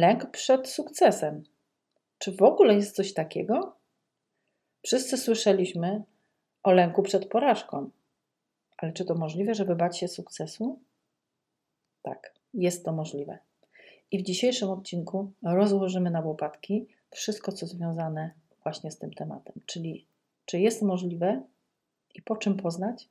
lęk przed sukcesem. Czy w ogóle jest coś takiego? Wszyscy słyszeliśmy o lęku przed porażką. Ale czy to możliwe, żeby bać się sukcesu? Tak, jest to możliwe. I w dzisiejszym odcinku rozłożymy na łopatki wszystko, co związane właśnie z tym tematem. Czyli czy jest możliwe i po czym poznać,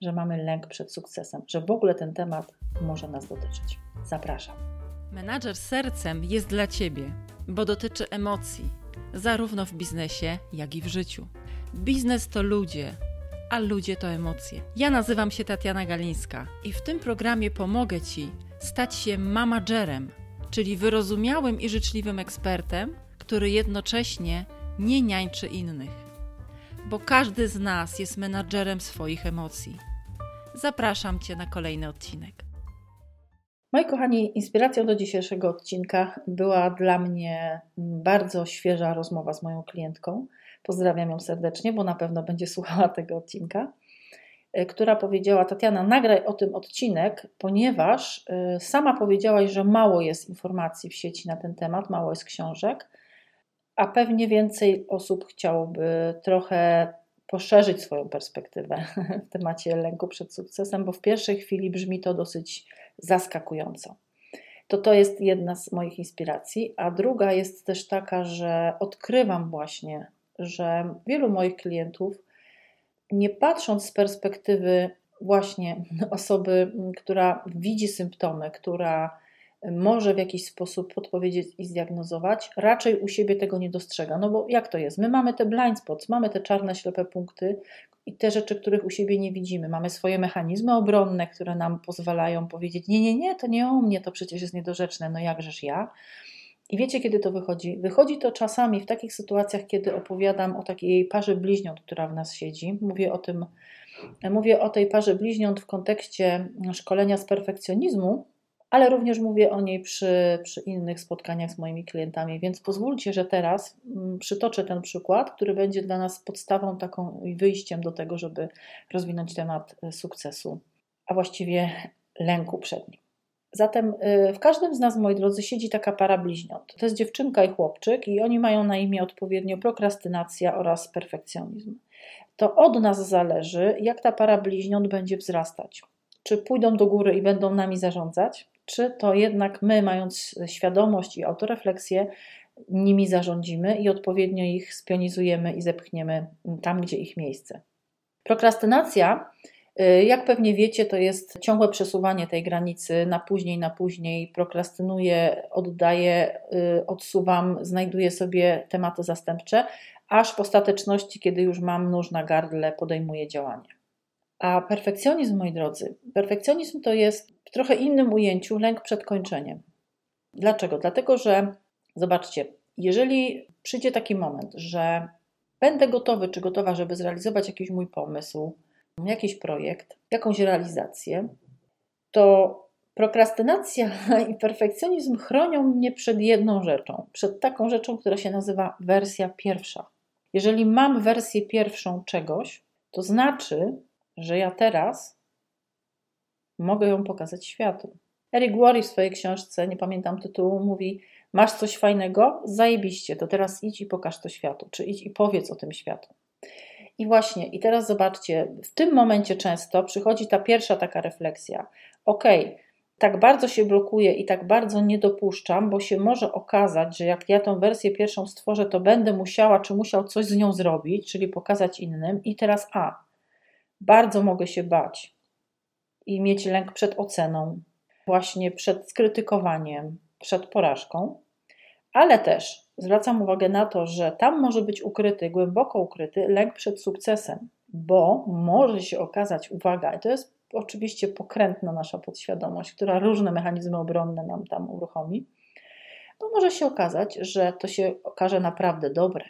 że mamy lęk przed sukcesem, że w ogóle ten temat może nas dotyczyć. Zapraszam. Menadżer sercem jest dla Ciebie, bo dotyczy emocji, zarówno w biznesie, jak i w życiu. Biznes to ludzie, a ludzie to emocje. Ja nazywam się Tatiana Galińska i w tym programie pomogę Ci stać się mamagerem, czyli wyrozumiałym i życzliwym ekspertem, który jednocześnie nie niańczy innych. Bo każdy z nas jest menadżerem swoich emocji. Zapraszam Cię na kolejny odcinek. Moi kochani, inspiracją do dzisiejszego odcinka była dla mnie bardzo świeża rozmowa z moją klientką. Pozdrawiam ją serdecznie, bo na pewno będzie słuchała tego odcinka. E, która powiedziała: Tatiana, nagraj o tym odcinek, ponieważ e, sama powiedziałaś, że mało jest informacji w sieci na ten temat, mało jest książek, a pewnie więcej osób chciałoby trochę poszerzyć swoją perspektywę w temacie lęku przed sukcesem, bo w pierwszej chwili brzmi to dosyć zaskakująco. To to jest jedna z moich inspiracji, a druga jest też taka, że odkrywam właśnie, że wielu moich klientów, nie patrząc z perspektywy właśnie osoby, która widzi symptomy, która może w jakiś sposób podpowiedzieć i zdiagnozować, raczej u siebie tego nie dostrzega. No bo jak to jest? My mamy te blind spots, mamy te czarne, ślepe punkty i te rzeczy, których u siebie nie widzimy. Mamy swoje mechanizmy obronne, które nam pozwalają powiedzieć: Nie, nie, nie, to nie o mnie, to przecież jest niedorzeczne, no jakżeż ja. I wiecie, kiedy to wychodzi? Wychodzi to czasami w takich sytuacjach, kiedy opowiadam o takiej parze bliźniąt, która w nas siedzi. Mówię o tym, mówię o tej parze bliźniąt w kontekście szkolenia z perfekcjonizmu, ale również mówię o niej przy, przy innych spotkaniach z moimi klientami, więc pozwólcie, że teraz mm, przytoczę ten przykład, który będzie dla nas podstawą taką i wyjściem do tego, żeby rozwinąć temat e, sukcesu, a właściwie lęku przed nim. Zatem y, w każdym z nas, moi drodzy, siedzi taka para bliźniąt. To jest dziewczynka i chłopczyk, i oni mają na imię odpowiednio prokrastynacja oraz perfekcjonizm. To od nas zależy, jak ta para bliźniąt będzie wzrastać. Czy pójdą do góry i będą nami zarządzać, czy to jednak my, mając świadomość i autorefleksję, nimi zarządzimy i odpowiednio ich spionizujemy i zepchniemy tam, gdzie ich miejsce. Prokrastynacja, y, jak pewnie wiecie, to jest ciągłe przesuwanie tej granicy na później, na później. Prokrastynuję, oddaję, y, odsuwam, znajduję sobie tematy zastępcze, aż w ostateczności, kiedy już mam nóż na gardle, podejmuję działanie. A perfekcjonizm, moi drodzy, perfekcjonizm to jest trochę innym ujęciu lęk przed kończeniem. Dlaczego? Dlatego, że zobaczcie, jeżeli przyjdzie taki moment, że będę gotowy czy gotowa, żeby zrealizować jakiś mój pomysł, jakiś projekt, jakąś realizację, to prokrastynacja i perfekcjonizm chronią mnie przed jedną rzeczą, przed taką rzeczą, która się nazywa wersja pierwsza. Jeżeli mam wersję pierwszą czegoś, to znaczy, że ja teraz mogę ją pokazać światu. Eric Worre w swojej książce, nie pamiętam tytułu, mówi: Masz coś fajnego? Zajebiście, to teraz idź i pokaż to światu, czy idź i powiedz o tym światu. I właśnie, i teraz zobaczcie, w tym momencie często przychodzi ta pierwsza taka refleksja. Okej, okay, tak bardzo się blokuję i tak bardzo nie dopuszczam, bo się może okazać, że jak ja tą wersję pierwszą stworzę, to będę musiała czy musiał coś z nią zrobić, czyli pokazać innym. I teraz A, bardzo mogę się bać i mieć lęk przed oceną, właśnie przed skrytykowaniem, przed porażką, ale też zwracam uwagę na to, że tam może być ukryty, głęboko ukryty lęk przed sukcesem, bo może się okazać, uwaga, i to jest oczywiście pokrętna nasza podświadomość, która różne mechanizmy obronne nam tam uruchomi, bo może się okazać, że to się okaże naprawdę dobre,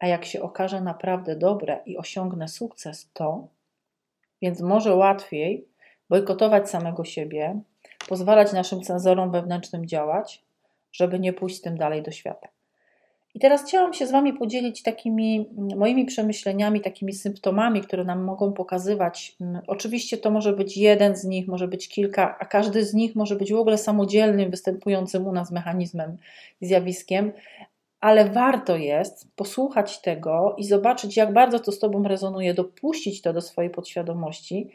a jak się okaże naprawdę dobre i osiągnę sukces, to więc może łatwiej bojkotować samego siebie, pozwalać naszym cenzorom wewnętrznym działać, żeby nie pójść tym dalej do świata. I teraz chciałam się z Wami podzielić takimi mm, moimi przemyśleniami, takimi symptomami, które nam mogą pokazywać. Mm, oczywiście to może być jeden z nich, może być kilka, a każdy z nich może być w ogóle samodzielnym, występującym u nas mechanizmem, zjawiskiem, ale warto jest posłuchać tego i zobaczyć, jak bardzo to z Tobą rezonuje, dopuścić to do swojej podświadomości,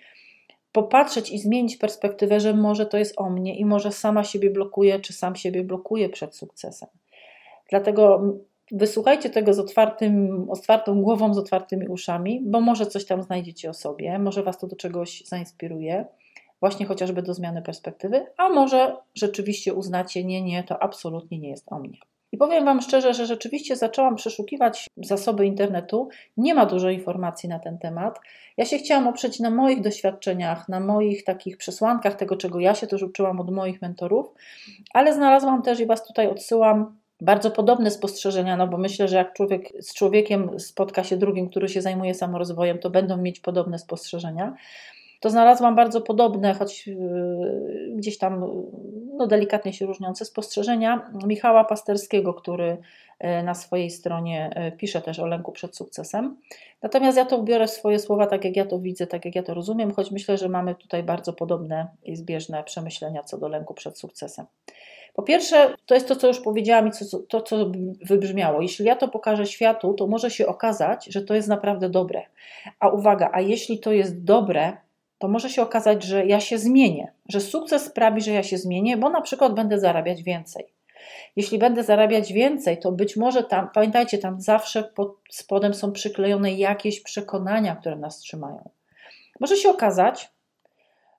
popatrzeć i zmienić perspektywę, że może to jest o mnie i może sama siebie blokuje, czy sam siebie blokuje przed sukcesem. Dlatego wysłuchajcie tego z, otwartym, otwartą głową, z otwartymi uszami, bo może coś tam znajdziecie o sobie, może Was to do czegoś zainspiruje, właśnie chociażby do zmiany perspektywy, a może rzeczywiście uznacie, nie, nie, to absolutnie nie jest o mnie. I powiem Wam szczerze, że rzeczywiście zaczęłam przeszukiwać zasoby internetu. Nie ma dużo informacji na ten temat. Ja się chciałam oprzeć na moich doświadczeniach, na moich takich przesłankach, tego czego ja się też uczyłam od moich mentorów, ale znalazłam też i Was tutaj odsyłam bardzo podobne spostrzeżenia, no bo myślę, że jak człowiek z człowiekiem spotka się drugim, który się zajmuje samorozwojem, to będą mieć podobne spostrzeżenia. To znalazłam bardzo podobne, choć yy, gdzieś tam no, delikatnie się różniące spostrzeżenia Michała Pasterskiego, który yy, na swojej stronie yy, pisze też o lęku przed sukcesem. Natomiast ja to ubiorę w swoje słowa, tak jak ja to widzę, tak jak ja to rozumiem, choć myślę, że mamy tutaj bardzo podobne i zbieżne przemyślenia co do lęku przed sukcesem. Po pierwsze, to jest to, co już powiedziałam i co, to, co wybrzmiało. Jeśli ja to pokażę światu, to może się okazać, że to jest naprawdę dobre. A uwaga, a jeśli to jest dobre, to może się okazać, że ja się zmienię, że sukces sprawi, że ja się zmienię, bo na przykład będę zarabiać więcej. Jeśli będę zarabiać więcej, to być może tam, pamiętajcie, tam zawsze pod spodem są przyklejone jakieś przekonania, które nas trzymają. Może się okazać,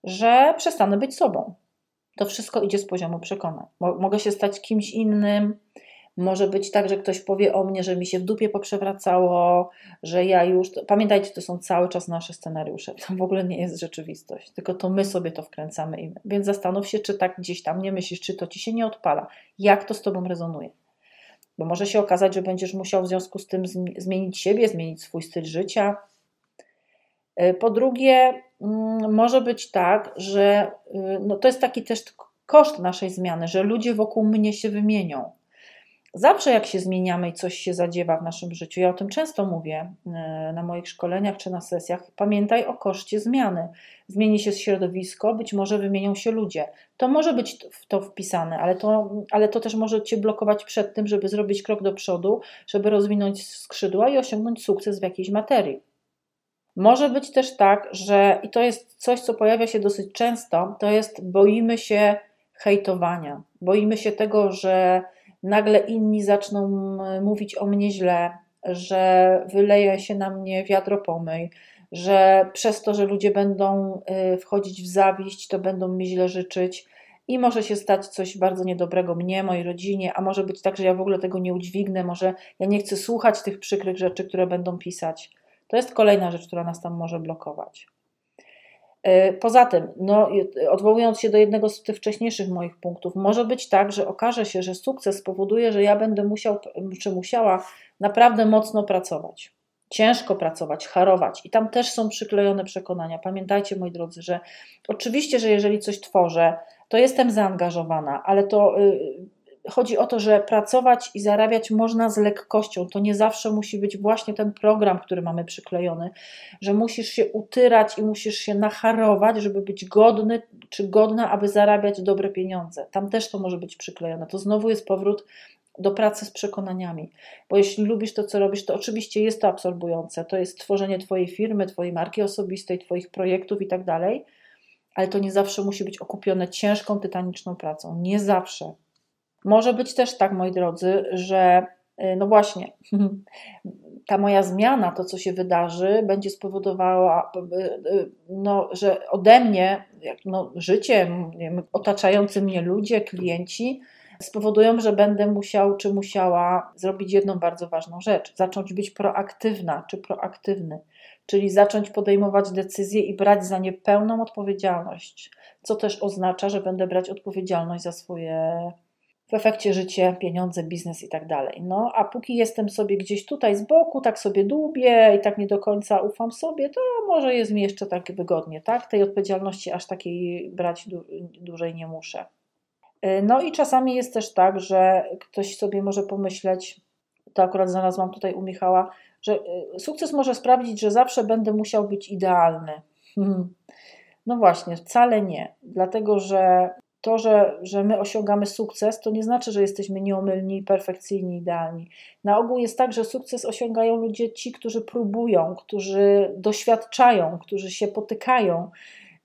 że przestanę być sobą, to wszystko idzie z poziomu przekonań. Mogę się stać kimś innym. Może być tak, że ktoś powie o mnie, że mi się w dupie poprzewracało, że ja już. Pamiętajcie, to są cały czas nasze scenariusze. To w ogóle nie jest rzeczywistość, tylko to my sobie to wkręcamy. Więc zastanów się, czy tak gdzieś tam nie myślisz, czy to ci się nie odpala. Jak to z tobą rezonuje? Bo może się okazać, że będziesz musiał w związku z tym zmienić siebie, zmienić swój styl życia. E, po drugie, Mm, może być tak, że y, no to jest taki też koszt naszej zmiany, że ludzie wokół mnie się wymienią. Zawsze jak się zmieniamy i coś się zadziewa w naszym życiu, ja o tym często mówię y, na moich szkoleniach czy na sesjach, pamiętaj o koszcie zmiany. Zmieni się środowisko, być może wymienią się ludzie. To może być w to wpisane, ale to, ale to też może Cię blokować przed tym, żeby zrobić krok do przodu, żeby rozwinąć skrzydła i osiągnąć sukces w jakiejś materii. Może być też tak, że i to jest coś, co pojawia się dosyć często, to jest boimy się hejtowania. Boimy się tego, że nagle inni zaczną mówić o mnie źle, że wyleje się na mnie wiadro pomyj, że przez to, że ludzie będą y, wchodzić w zawiść, to będą mi źle życzyć i może się stać coś bardzo niedobrego mnie, mojej rodzinie, a może być tak, że ja w ogóle tego nie udźwignę, może ja nie chcę słuchać tych przykrych rzeczy, które będą pisać. To jest kolejna rzecz, która nas tam może blokować. E, poza tym, no, odwołując się do jednego z tych wcześniejszych moich punktów, może być tak, że okaże się, że sukces spowoduje, że ja będę musiał czy musiała naprawdę mocno pracować, ciężko pracować, harować. I tam też są przyklejone przekonania. Pamiętajcie, moi drodzy, że oczywiście, że jeżeli coś tworzę, to jestem zaangażowana, ale to y, chodzi o to, że pracować i zarabiać można z lekkością. To nie zawsze musi być właśnie ten program, który mamy przyklejony, że musisz się utyrać i musisz się nacharować, żeby być godny czy godna, aby zarabiać dobre pieniądze. Tam też to może być przyklejone. To znowu jest powrót do pracy z przekonaniami. Bo jeśli lubisz to, co robisz, to oczywiście jest to absorbujące. To jest tworzenie Twojej firmy, Twojej marki osobistej, Twoich projektów i tak dalej, ale to nie zawsze musi być okupione ciężką, tytaniczną pracą. Nie zawsze. Może być też tak, moi drodzy, że y, no właśnie, ta moja zmiana, to co się wydarzy, będzie spowodowała, y, y, no, że ode mnie, no, życie, otaczający mnie ludzie, klienci, spowodują, że będę musiał czy musiała zrobić jedną bardzo ważną rzecz: zacząć być proaktywna czy proaktywny, czyli zacząć podejmować decyzje i brać za nie pełną odpowiedzialność, co też oznacza, że będę brać odpowiedzialność za swoje w efekcie życie, pieniądze, biznes i tak dalej. No, a póki jestem sobie gdzieś tutaj z boku, tak sobie dłubię i tak nie do końca ufam sobie, to może jest mi jeszcze tak wygodnie, tak? Tej odpowiedzialności aż takiej brać dłużej nie muszę. Y, no i czasami jest też tak, że ktoś sobie może pomyśleć, to akurat znalazłam tutaj u Michała, że y, sukces może sprawić, że zawsze będę musiał być idealny. No właśnie, wcale nie. Dlatego, że to, że, że my osiągamy sukces, to nie znaczy, że jesteśmy nieomylni, perfekcyjni, idealni. Na ogół jest tak, że sukces osiągają ludzie ci, którzy próbują, którzy doświadczają, którzy się potykają,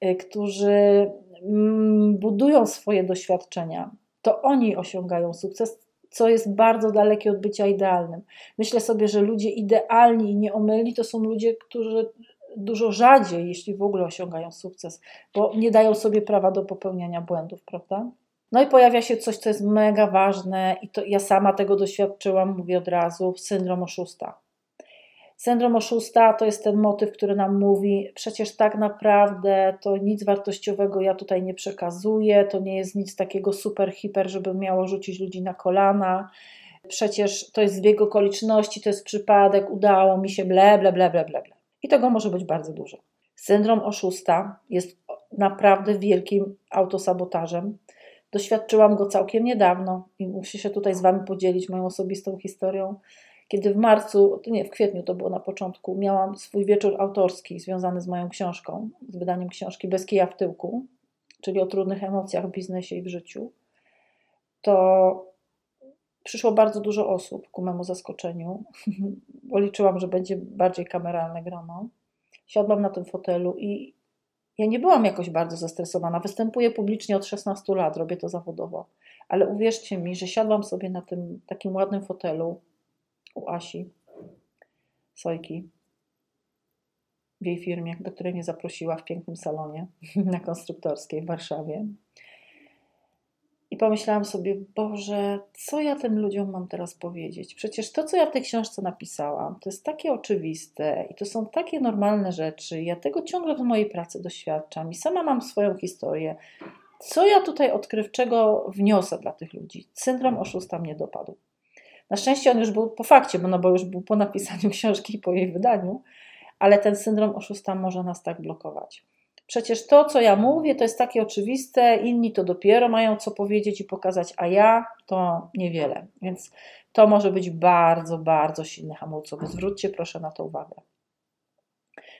y, którzy mm, budują swoje doświadczenia. To oni osiągają sukces, co jest bardzo dalekie od bycia idealnym. Myślę sobie, że ludzie idealni i nieomylni to są ludzie, którzy dużo rzadziej, jeśli w ogóle osiągają sukces, bo nie dają sobie prawa do popełniania błędów, prawda? No i pojawia się coś, co jest mega ważne, i to ja sama tego doświadczyłam, mówię od razu: syndrom oszusta. Syndrom oszusta to jest ten motyw, który nam mówi: przecież tak naprawdę to nic wartościowego ja tutaj nie przekazuję, to nie jest nic takiego super, hiper, żeby miało rzucić ludzi na kolana. Przecież to jest zbieg okoliczności, to jest przypadek, udało mi się, ble, ble, ble, ble, ble. I tego może być bardzo dużo. Syndrom oszusta jest naprawdę wielkim autosabotażem. Doświadczyłam go całkiem niedawno i muszę się tutaj z Wami podzielić moją osobistą historią. Kiedy w marcu, nie, w kwietniu to było na początku, miałam swój wieczór autorski związany z moją książką, z wydaniem książki Bez kija w tyłku, czyli o trudnych emocjach w biznesie i w życiu, to przyszło bardzo dużo osób ku memu zaskoczeniu, bo liczyłam, że będzie bardziej kameralne grono. Siadłam na tym fotelu i ja nie byłam jakoś bardzo zestresowana. Występuję publicznie od 16 lat, robię to zawodowo. Ale uwierzcie mi, że siadłam sobie na tym takim ładnym fotelu u Asi Sojki w jej firmie, do której mnie zaprosiła w pięknym salonie na konstruktorskiej w Warszawie. I pomyślałam sobie, Boże, co ja tym ludziom mam teraz powiedzieć? Przecież to, co ja w tej książce napisałam, to jest takie oczywiste i to są takie normalne rzeczy. Ja tego ciągle w mojej pracy doświadczam i sama mam swoją historię. Co ja tutaj odkrywczego wniosę dla tych ludzi? Syndrom oszusta mnie dopadł. Na szczęście on już był po fakcie, no bo już był po napisaniu książki i po jej wydaniu, ale ten syndrom oszusta może nas tak blokować. Przecież to, co ja mówię, to jest takie oczywiste, inni to dopiero mają co powiedzieć i pokazać, a ja to niewiele. Więc to może być bardzo, bardzo silny hamulcowy. Zwróćcie proszę na to uwagę.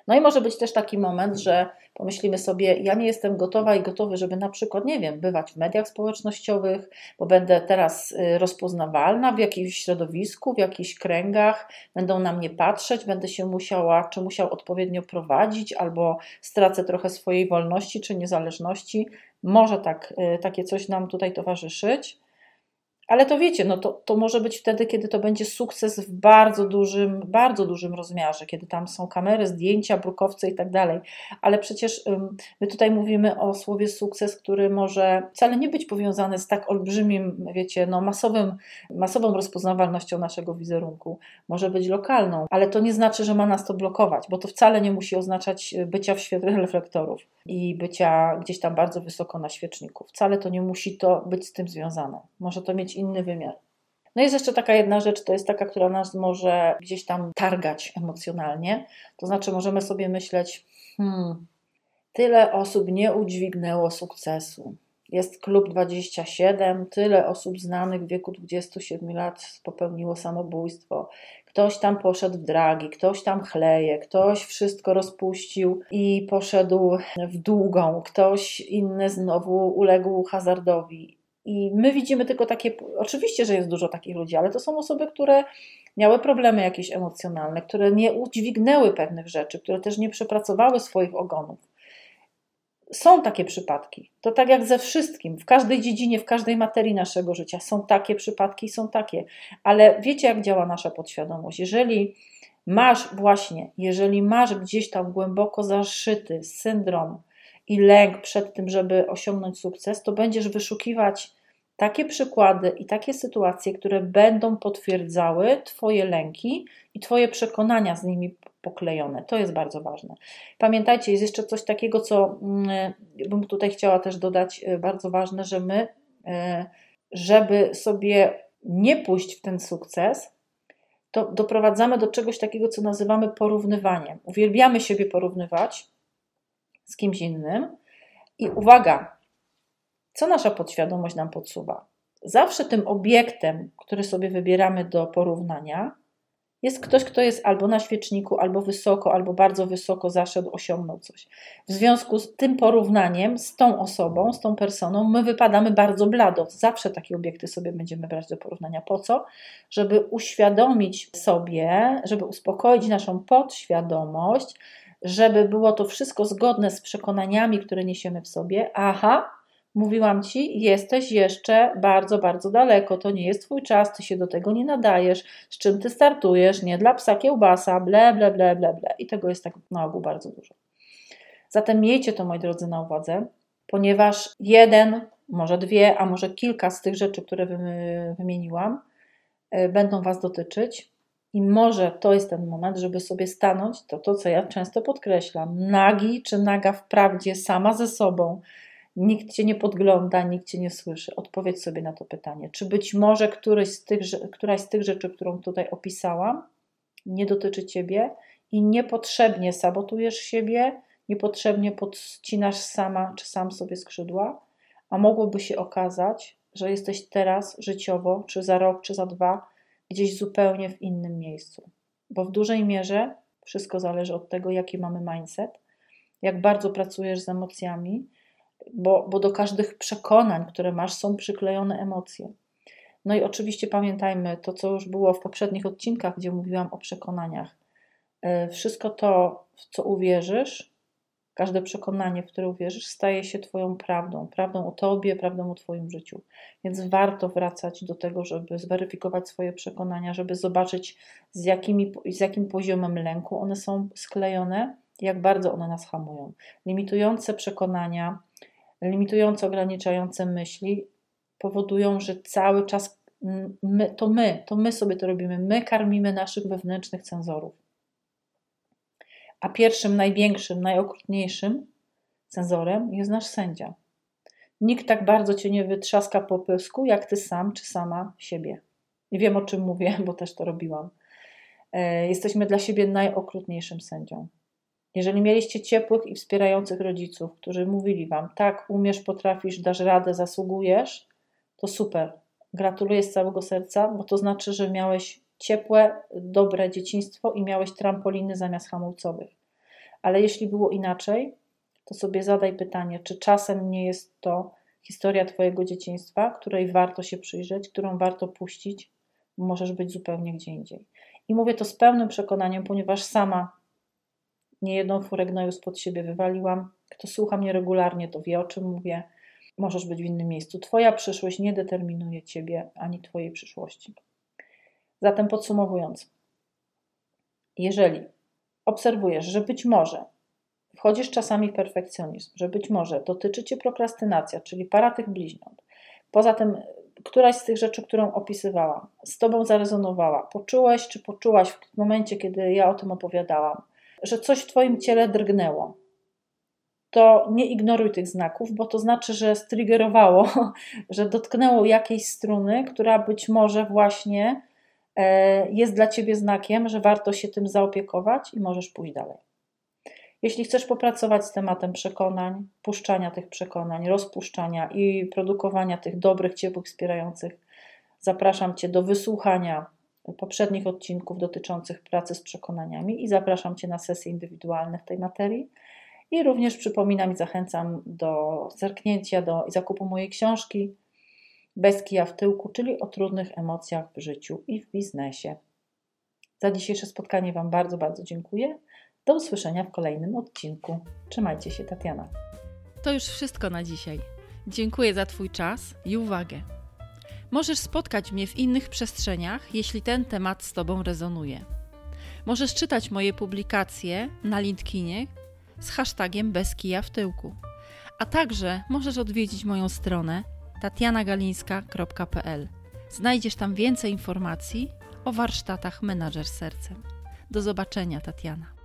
No i może być też taki moment, że pomyślimy sobie, ja nie jestem gotowa i gotowy, żeby na przykład, nie wiem, bywać w mediach społecznościowych, bo będę teraz y, rozpoznawalna w jakimś środowisku, w jakichś kręgach, będą na mnie patrzeć, będę się musiała, czy musiał odpowiednio prowadzić, albo stracę trochę swojej wolności czy niezależności. Może tak, y, takie coś nam tutaj towarzyszyć. Ale to wiecie, no to, to może być wtedy, kiedy to będzie sukces w bardzo dużym, bardzo dużym rozmiarze, kiedy tam są kamery, zdjęcia, brukowce i tak dalej. Ale przecież my tutaj mówimy o słowie sukces, który może wcale nie być powiązany z tak olbrzymim, wiecie, no masowym, masową rozpoznawalnością naszego wizerunku. Może być lokalną, ale to nie znaczy, że ma nas to blokować, bo to wcale nie musi oznaczać y, bycia w świetle reflektorów i bycia gdzieś tam bardzo wysoko na świeczniku. Wcale to nie musi to być z tym związane. Może to mieć inny wymiar. No jest jeszcze taka jedna rzecz, to jest taka, która nas może gdzieś tam targać emocjonalnie. To znaczy, możemy sobie myśleć, hmm, tyle osób nie udźwignęło sukcesu. Jest klub 27, tyle osób znanych w wieku 27 lat popełniło samobójstwo. Ktoś tam poszedł w dragi, ktoś tam chleje, ktoś wszystko rozpuścił i poszedł w długą, ktoś inny znowu uległ hazardowi. I my widzimy tylko takie, oczywiście, że jest dużo takich ludzi, ale to są osoby, które miały problemy jakieś emocjonalne, które nie udźwignęły pewnych rzeczy, które też nie przepracowały swoich ogonów. Są takie przypadki. To tak jak ze wszystkim, w każdej dziedzinie, w każdej materii naszego życia są takie przypadki, są takie. Ale wiecie, jak działa nasza podświadomość? Jeżeli masz właśnie, jeżeli masz gdzieś tam głęboko zaszyty syndrom i lęk przed tym, żeby osiągnąć sukces, to będziesz wyszukiwać takie przykłady i takie sytuacje, które będą potwierdzały Twoje lęki i Twoje przekonania z nimi poklejone. To jest bardzo ważne. Pamiętajcie, jest jeszcze coś takiego, co mm, bym tutaj chciała też dodać, e, bardzo ważne, że my, e, żeby sobie nie pójść w ten sukces, to doprowadzamy do czegoś takiego, co nazywamy porównywaniem. Uwielbiamy siebie porównywać z kimś innym. I uwaga, co nasza podświadomość nam podsuwa? zawsze tym obiektem, który sobie wybieramy do porównania, jest ktoś, kto jest albo na świeczniku, albo wysoko, albo bardzo wysoko zaszedł, osiągnął coś. W związku z tym porównaniem, z tą osobą, z tą personą, my wypadamy bardzo blado. Zawsze takie obiekty sobie będziemy brać do porównania. Po co? Żeby uświadomić sobie, żeby uspokoić naszą podświadomość, żeby było to wszystko zgodne z przekonaniami, które niesiemy w sobie. Aha, Mówiłam ci, jesteś jeszcze bardzo, bardzo daleko, to nie jest twój czas, ty się do tego nie nadajesz, z czym ty startujesz, nie dla psa kiełbasa, ble, ble, ble, ble, ble. I tego jest tak na ogół bardzo dużo. Zatem miejcie to, moi drodzy, na uwadze, ponieważ jeden, może dwie, a może kilka z tych rzeczy, które wymieniłam, e, będą Was dotyczyć. I może to jest ten moment, żeby sobie stanąć, to to, co ja często podkreślam, nagi czy naga wprawdzie sama ze sobą, nikt cię nie podgląda, nikt cię nie słyszy. Odpowiedz sobie na to pytanie. Czy być może któryś z tych, któraś z tych rzeczy, którą tutaj opisałam, nie dotyczy ciebie i niepotrzebnie sabotujesz siebie, niepotrzebnie podcinasz sama czy sam sobie skrzydła, a mogłoby się okazać, że jesteś teraz życiowo, czy za rok, czy za dwa, gdzieś zupełnie w innym miejscu. Bo w dużej mierze wszystko zależy od tego, jaki mamy mindset, jak bardzo pracujesz z emocjami, bo, bo do każdych przekonań, które masz, są przyklejone emocje. No i oczywiście pamiętajmy to, co już było w poprzednich odcinkach, gdzie mówiłam o przekonaniach. E, wszystko to, w co uwierzysz, każde przekonanie, w które uwierzysz, staje się Twoją prawdą, prawdą o Tobie, prawdą o Twoim życiu. Więc warto wracać do tego, żeby zweryfikować swoje przekonania, żeby zobaczyć, z, jakimi, z jakim poziomem lęku one są sklejone, jak bardzo one nas hamują. Limitujące przekonania, limitujące, ograniczające myśli powodują, że cały czas my, to my, to my sobie to robimy, my karmimy naszych wewnętrznych cenzorów. A pierwszym, największym, najokrutniejszym cenzorem jest nasz sędzia. Nikt tak bardzo cię nie wytrzaska po pysku, jak ty sam czy sama siebie. I wiem o czym mówię, bo też to robiłam. E, jesteśmy dla siebie najokrutniejszym sędzią. Jeżeli mieliście ciepłych i wspierających rodziców, którzy mówili wam, tak, umiesz, potrafisz, dasz radę, zasługujesz, to super. Gratuluję z całego serca, bo to znaczy, że miałeś ciepłe, dobre dzieciństwo i miałeś trampoliny zamiast hamulcowych. Ale jeśli było inaczej, to sobie zadaj pytanie, czy czasem nie jest to historia Twojego dzieciństwa, której warto się przyjrzeć, którą warto puścić, możesz być zupełnie gdzie indziej. I mówię to z pełnym przekonaniem, ponieważ sama Niejedną furę gnoju spod siebie wywaliłam. Kto słucha mnie regularnie, to wie o czym mówię. Możesz być w innym miejscu. Twoja przyszłość nie determinuje ciebie ani twojej przyszłości. Zatem podsumowując, jeżeli obserwujesz, że być może wchodzisz czasami w perfekcjonizm, że być może dotyczy cię prokrastynacja, czyli para tych bliźniąt, poza tym któraś z tych rzeczy, którą opisywałam, z tobą zarezonowała, poczułeś czy poczułaś w momencie, kiedy ja o tym opowiadałam, że coś w Twoim ciele drgnęło, to nie ignoruj tych znaków, bo to znaczy, że striggerowało, że dotknęło jakiejś struny, która być może właśnie e, jest dla Ciebie znakiem, że warto się tym zaopiekować i możesz pójść dalej. Jeśli chcesz popracować z tematem przekonań, puszczania tych przekonań, rozpuszczania i produkowania tych dobrych, ciepłych, wspierających, zapraszam Cię do wysłuchania poprzednich odcinków dotyczących pracy z przekonaniami i zapraszam Cię na sesje indywidualne w tej materii. I również przypominam i zachęcam do zerknięcia do i zakupu mojej książki Bez kija w tyłku, czyli o trudnych emocjach w życiu i w biznesie. Za dzisiejsze spotkanie Wam bardzo, bardzo dziękuję. Do usłyszenia w kolejnym odcinku. Trzymajcie się, Tatiana. To już wszystko na dzisiaj. Dziękuję za Twój czas i uwagę. Możesz spotkać mnie w innych przestrzeniach, jeśli ten temat z Tobą rezonuje. Możesz czytać moje publikacje na LinkedInie z hashtagiem bez kija w tyłku. A także możesz odwiedzić moją stronę tatianagalińska.pl. Znajdziesz tam więcej informacji o warsztatach Menadżer Sercem. Do zobaczenia, Tatiana.